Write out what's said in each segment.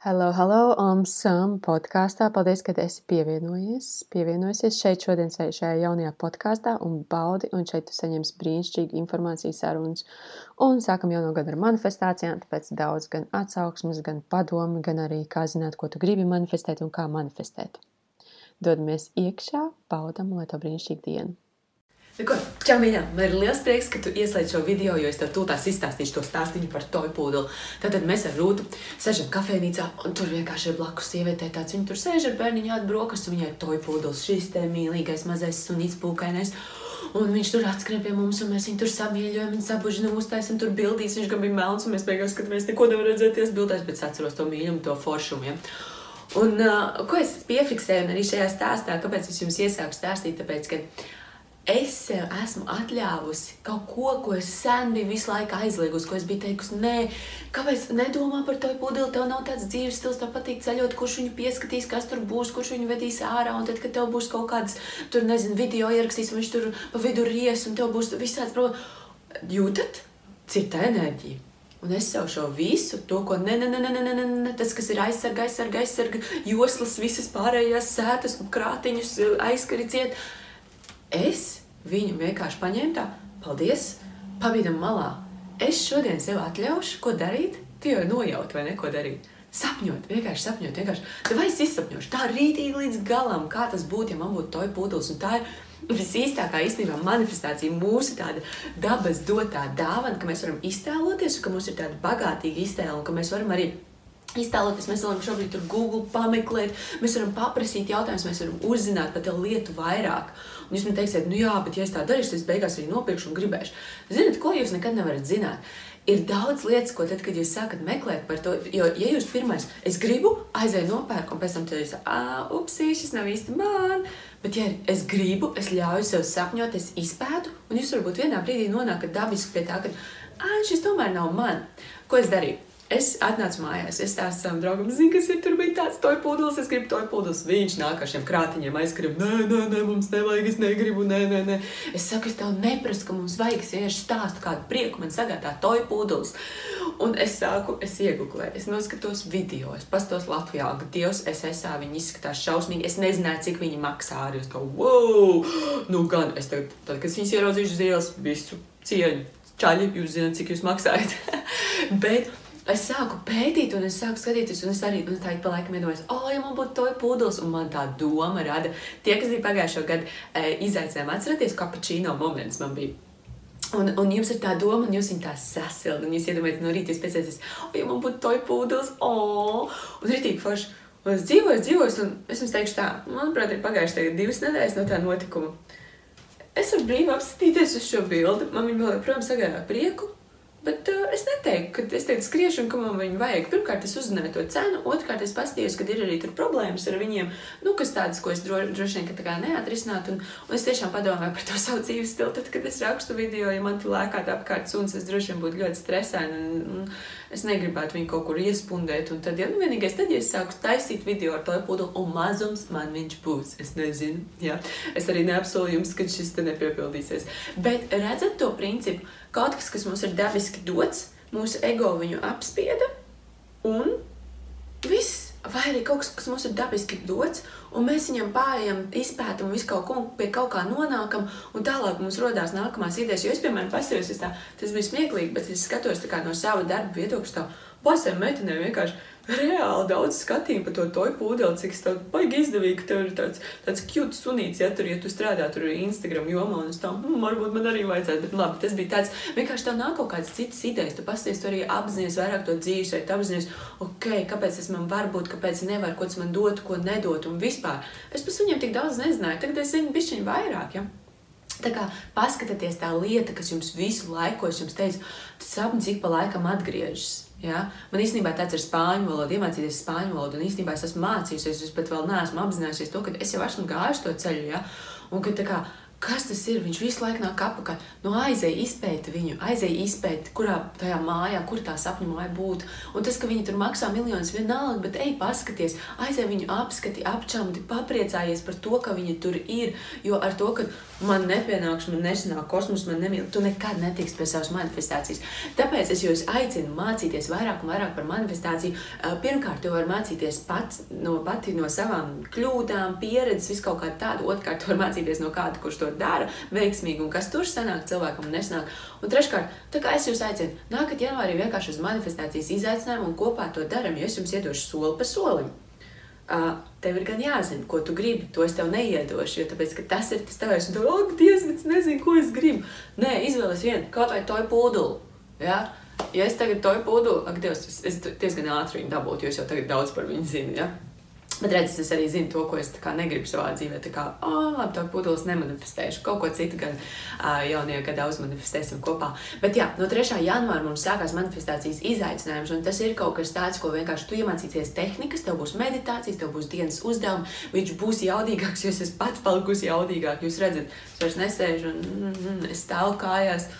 Hello, hello, um, Sam podkāstā. Paldies, ka esi pievienojies. Pievienojusies šeit šodien šajā jaunajā podkāstā un baudi, un šeit tu saņemsi brīnišķīgu informāciju sarunas. Un sākam jauno gadu ar manifestācijām, tāpēc daudz gan atsauksmes, gan padomi, gan arī kā zināt, ko tu gribi manifestēt un kā manifestēt. Dodamies iekšā, baudam, lai tev brīnišķīga diena! Ko, čau, mīļā, man ir liels prieks, ka tu ieslēdz šo video, jo es tev tūlīt izstāstīšu to stāstu par toju pūdeli. Tad mēs ar Rūtu sēžam kafejnīcā, un tur vienkārši ir blakus sieviete tāds. Viņa tur sēž ar bērniņu atbrokas, un viņai ir toju pūdelis, šis te mīlīgais mazais sunīts pūkainais. Un viņš tur atskrien pie mums, un mēs viņu tur samīļojam, un sabužinām, uztaisam tur bildīs. Viņš gan bija melns, un mēs beigās skatāmies, neko nevar redzēties bildēs, bet es atceros to mīļumu, to foršumu. Ja? Un uh, ko es piefiksēju, arī šajā stāstā, kāpēc es jums iesāku stāstīt, tāpēc, ka es sev esmu atļāvusi kaut ko, ko es sen biju visu laiku aizliegusi, ko es biju teikusi, nē, kāpēc nedomā par to pudeli, tev nav tāds dzīves stils, tev patīk ceļot, kurš viņu pieskatīs, kas tur būs, kurš viņu vedīs ārā, un tad, kad tev būs kaut kāds, tur nezinu, video ierakstīs, un viņš tur pa vidu ries, un tev būs visāds problēmas. Jūtat, cik tā enerģija? Un es sev šo visu, to, ko ne, ne, ne, ne, ne, ne, ne tas, kas ir aizsarga, aizsarga, aizsarga, joslas, visas pārējās sētas, krātiņus, aizskari ciet, Es viņu vienkārši paņēmu tā, paldies, pabīdam malā. Es šodien sev atļaušu, ko darīt. Tu jau nojaut, vai ne, ko darīt. Sapņot, vienkārši sapņot, vienkārši. Vai es izsapņošu tā rītīgi līdz galam, kā tas būtu, ja man būtu toja pūdelis. Un tā ir visīstākā īstenībā manifestācija, mūsu tāda dabas dotā dāvana, ka mēs varam iztēloties, ka mums ir tāda bagātīga iztēle un ka mēs varam arī iztēloties. Mēs varam šobrīd tur Google pameklēt, mēs varam paprasīt jautājumus, mēs varam uzzināt par lietu vairāk. Un jūs man teiksiet, nu jā, bet ja es tā darīšu, tad es beigās arī nopirkšu un gribēšu. Ziniet, ko jūs nekad nevarat zināt? Ir daudz lietas, ko tad, kad jūs sākat meklēt par to, jo, ja jūs pirmais, es gribu, aizēju nopērku, un pēc tam jūs sakat, ah, upsī, šis nav īsti man. Bet, ja es gribu, es ļauju sev sapņot, es izpētu, un jūs varbūt vienā brīdī nonākat dabiski pie tā, ka, ah, šis tomēr nav man. Ko es darīju? Es atnācu mājās, es stāstu savam draugam, zinu, kas ir tur bija tāds toja pūdelis, es gribu toja pūdelis. Viņš nāk ar šiem krātiņiem, aizskrien, nē, nē, nē, mums nevajag, es negribu, nē, nē, nē. Es saku, es tev neprasu, ka mums vajag, es vienkārši stāstu kādu prieku, man sagādā toja pūdelis. Un es sāku, es iegūlēju, es noskatos video, es pastos Latvijā, ka Dievs, es esmu, viņi izskatās šausmīgi, es nezināju, cik viņi maksā arī. Es kā, wow, nu gan, es tagad, tad, kad viņas ieraudzīšu uz ielas, visu cieņu. Čaļi, jūs zināt, cik jūs maksājat. Bet es sāku pētīt, un es sāku skatīties, un es arī un tā pa laikam iedomājos, oh, ja man būtu toja pūdelis, un man tā doma rada. Tie, kas bija pagājušo gadu e, izaicinājumi, atcerieties, kapučīno moments man bija. Un, un jums ir tā doma, un jūs viņu tā sasildat, un jūs iedomājaties, no rīta jūs pēcēties, oh, ja man būtu toja pūdelis, oh, un rītīgi forši. Un es dzīvoju, es dzīvoju, un es jums teikšu tā, manuprāt, ir pagājuši divas nedēļas no tā notikuma. Es varu brīvi apskatīties uz šo bildi, man viņa vēl joprojām sagāja prieku, Bet uh, es neteiktu, ka es teicu, skriešanu, ka man viņu vajag. Pirmkārt, es uzzināju to cenu, otrkārt, es paskatījos, ka ir arī problēmas ar viņiem, nu, kas tādas, ko es dro, droši vien neatrisinātu. Un, un es tiešām padomāju par to savu dzīves stilu. Tad, kad es rakstu video, ja man tur lēkāt apkārt suns, es droši vien būtu ļoti stresaini. Un, un es negribētu viņu kaut kur iespundēt. Un tad, ja nu vienīgais, tad, ja es sāku taisīt video ar to pudeli, un mazums man viņš būs, es nezinu. Jā. Es arī neapsolu jums, ka šis te nepiepildīsies. Bet redzat to principu kaut kas, kas mums ir dabiski dots, mūsu ego viņu apspieda, un viss. Vai arī kaut kas, kas mums ir dabiski dots, un mēs viņam pārējām, izpētām visu kaut ko, pie kaut kā nonākam, un tālāk mums radās nākamās idejas. Jo es, piemēram, paskatījos, tas bija smieklīgi, bet es skatos no sava darba viedokļa, tā pasēm meitenēm vienkārši reāli daudz skatījumu par to toju pūdeli, cik tas baigi izdevīgi, ka tev ir tāds, tāds cute sunīts, ja tur, ja tu strādā tur Instagram jomā, un es tā, hm, varbūt man arī vajadzētu, bet labi, tas bija tāds, vienkārši tev nāk kaut kādas citas idejas, tu pasties, tu arī apzinājies vairāk to dzīves, vai tu apzinājies, ok, kāpēc tas man var būt, kāpēc nevar, ko tas man dot, ko nedot, un vispār. Es par suņiem tik daudz nezināju, tagad es zinu bišķiņu vairāk, ja? Tā kā paskatieties tā lieta, kas jums visu laiku, ko es jums teicu, tas sapnis ik pa laikam atgriežas. Ja? Man īstenībā tāds ir spāņu valoda, iemācīties spāņu valodu, un īstenībā es esmu mācījusies, es pat vēl neesmu apzinājusies to, ka es jau esmu gājuši to ceļu. Ja? Un ka kā, kas tas ir. Viņš visu laiku nāk apakaļ. Nu, aizēj, izpēti viņu, aizēj, izpēti, kurā tajā mājā, kur tā sapņu māja būtu. Un tas, ka viņi tur maksā miljonus, vienalga, bet ej, paskaties, aizēj viņu apskati, apčamdi, papriecājies par to, ka viņi tur ir. Jo ar to, ka man nepienāks, man nesanāk kosmos, man nemīl, tu nekad netiksi pie savas manifestācijas. Tāpēc es jūs aicinu mācīties vairāk un vairāk par manifestāciju. Pirmkārt, tu vari mācīties pats no, pati no savām kļūdām, pieredzes, visu kaut kā tādu. Otrkārt, tu vari mācīties no kāda, kurš to dara veiksmīgi un kas tur sanāk cilvēkam nesanāk. Un treškārt, tā kā es jūs aicinu, nākat janvārī vienkārši uz manifestācijas izaicinājumu un kopā to daram, jo es jums iedošu soli pa solim. Tev ir gan jāzina, ko tu gribi. To es tev neiedošu, jo tāpēc, tas ir tas tavs. Un tu domā, ak, Dievs, bet es nezinu, ko es gribu. Nē, izvēlies vienu, kaut vai to pūduli. Ja? ja es tagad to pūduli, ak, Dievs, es, es diezgan ātri viņu dabūtu, jo es jau tagad daudz par viņu zinu. Ja? Bet redziet, es arī zinu to, ko es negribu savā dzīvē. Tā kā, oh, labi, to pudeles nemanifestēšu. Kaut ko citu gan uh, jaunajā gadā uzmanifestēsim kopā. Bet jā, no 3. janvāra mums sākās manifestācijas izaicinājums. Un tas ir kaut kas tāds, ko vienkārši tu iemācīsies tehnikas, tev būs meditācijas, tev būs dienas uzdevumi. Viņš būs jaudīgāks, jo es pats palikusi jaudīgāk. Jūs redzat, es vairs nesēžu un mm, mm, es stāvu kājās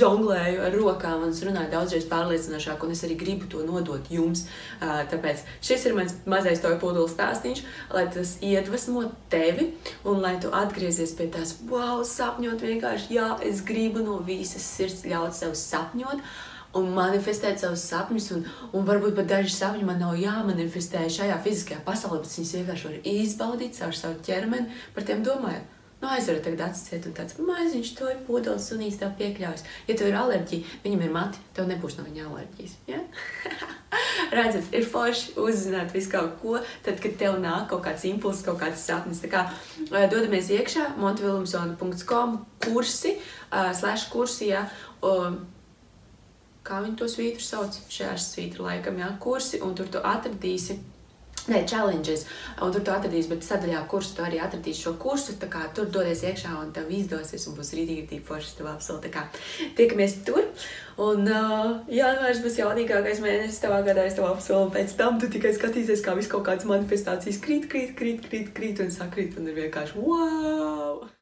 žonglēju ar rokām, un es runāju daudzreiz pārliecinošāk, un es arī gribu to nodot jums. Tāpēc šis ir mans mazais toja pudeles stāstīns, lai tas iedvesmo tevi, un lai tu atgriezies pie tās, wow, sapņot vienkārši, jā, es gribu no visas sirds ļaut sev sapņot. Un manifestēt savus sapņus, un, un varbūt pat daži sapņi man nav jāmanifestē šajā fiziskajā pasaulē, bet viņas vienkārši var izbaudīt caur savu ķermeni, par tiem domājot. Nu, aizver tagad atsciet un tāds maiziņš, to ir pudeles un īstā piekļaujas. Ja tev ir alerģija, viņam ir mati, tev nebūs no viņa alerģijas. Ja? Redzat, ir forši uzzināt visu kaut ko, tad, kad tev nāk kaut kāds impulss, kaut kāds sapnis. Tā kā dodamies iekšā, montevilumsona.com kursi, uh, slash kursi, ja, um, kā viņi to svītru sauc, šajā svītru laikam, ja, kursi, un tur tu atradīsi Nē, challenges, un tur tu atradīsi, bet sadaļā kursu tu arī atradīsi šo kursu. Tā kā tur dodies iekšā un tev izdosies, un būs rītīgi, rītīgi forši tev apsolīt. Tā kā tiekamies tur, un uh, janvārs būs jaunīgākais mēnesis tavā gadā, es tev apsolu. Pēc tam tu tikai skatīsies, kā viss kaut kādas manifestācijas krīt, krīt, krīt, krīt, krīt un sakrīt, un ir vienkārši wow!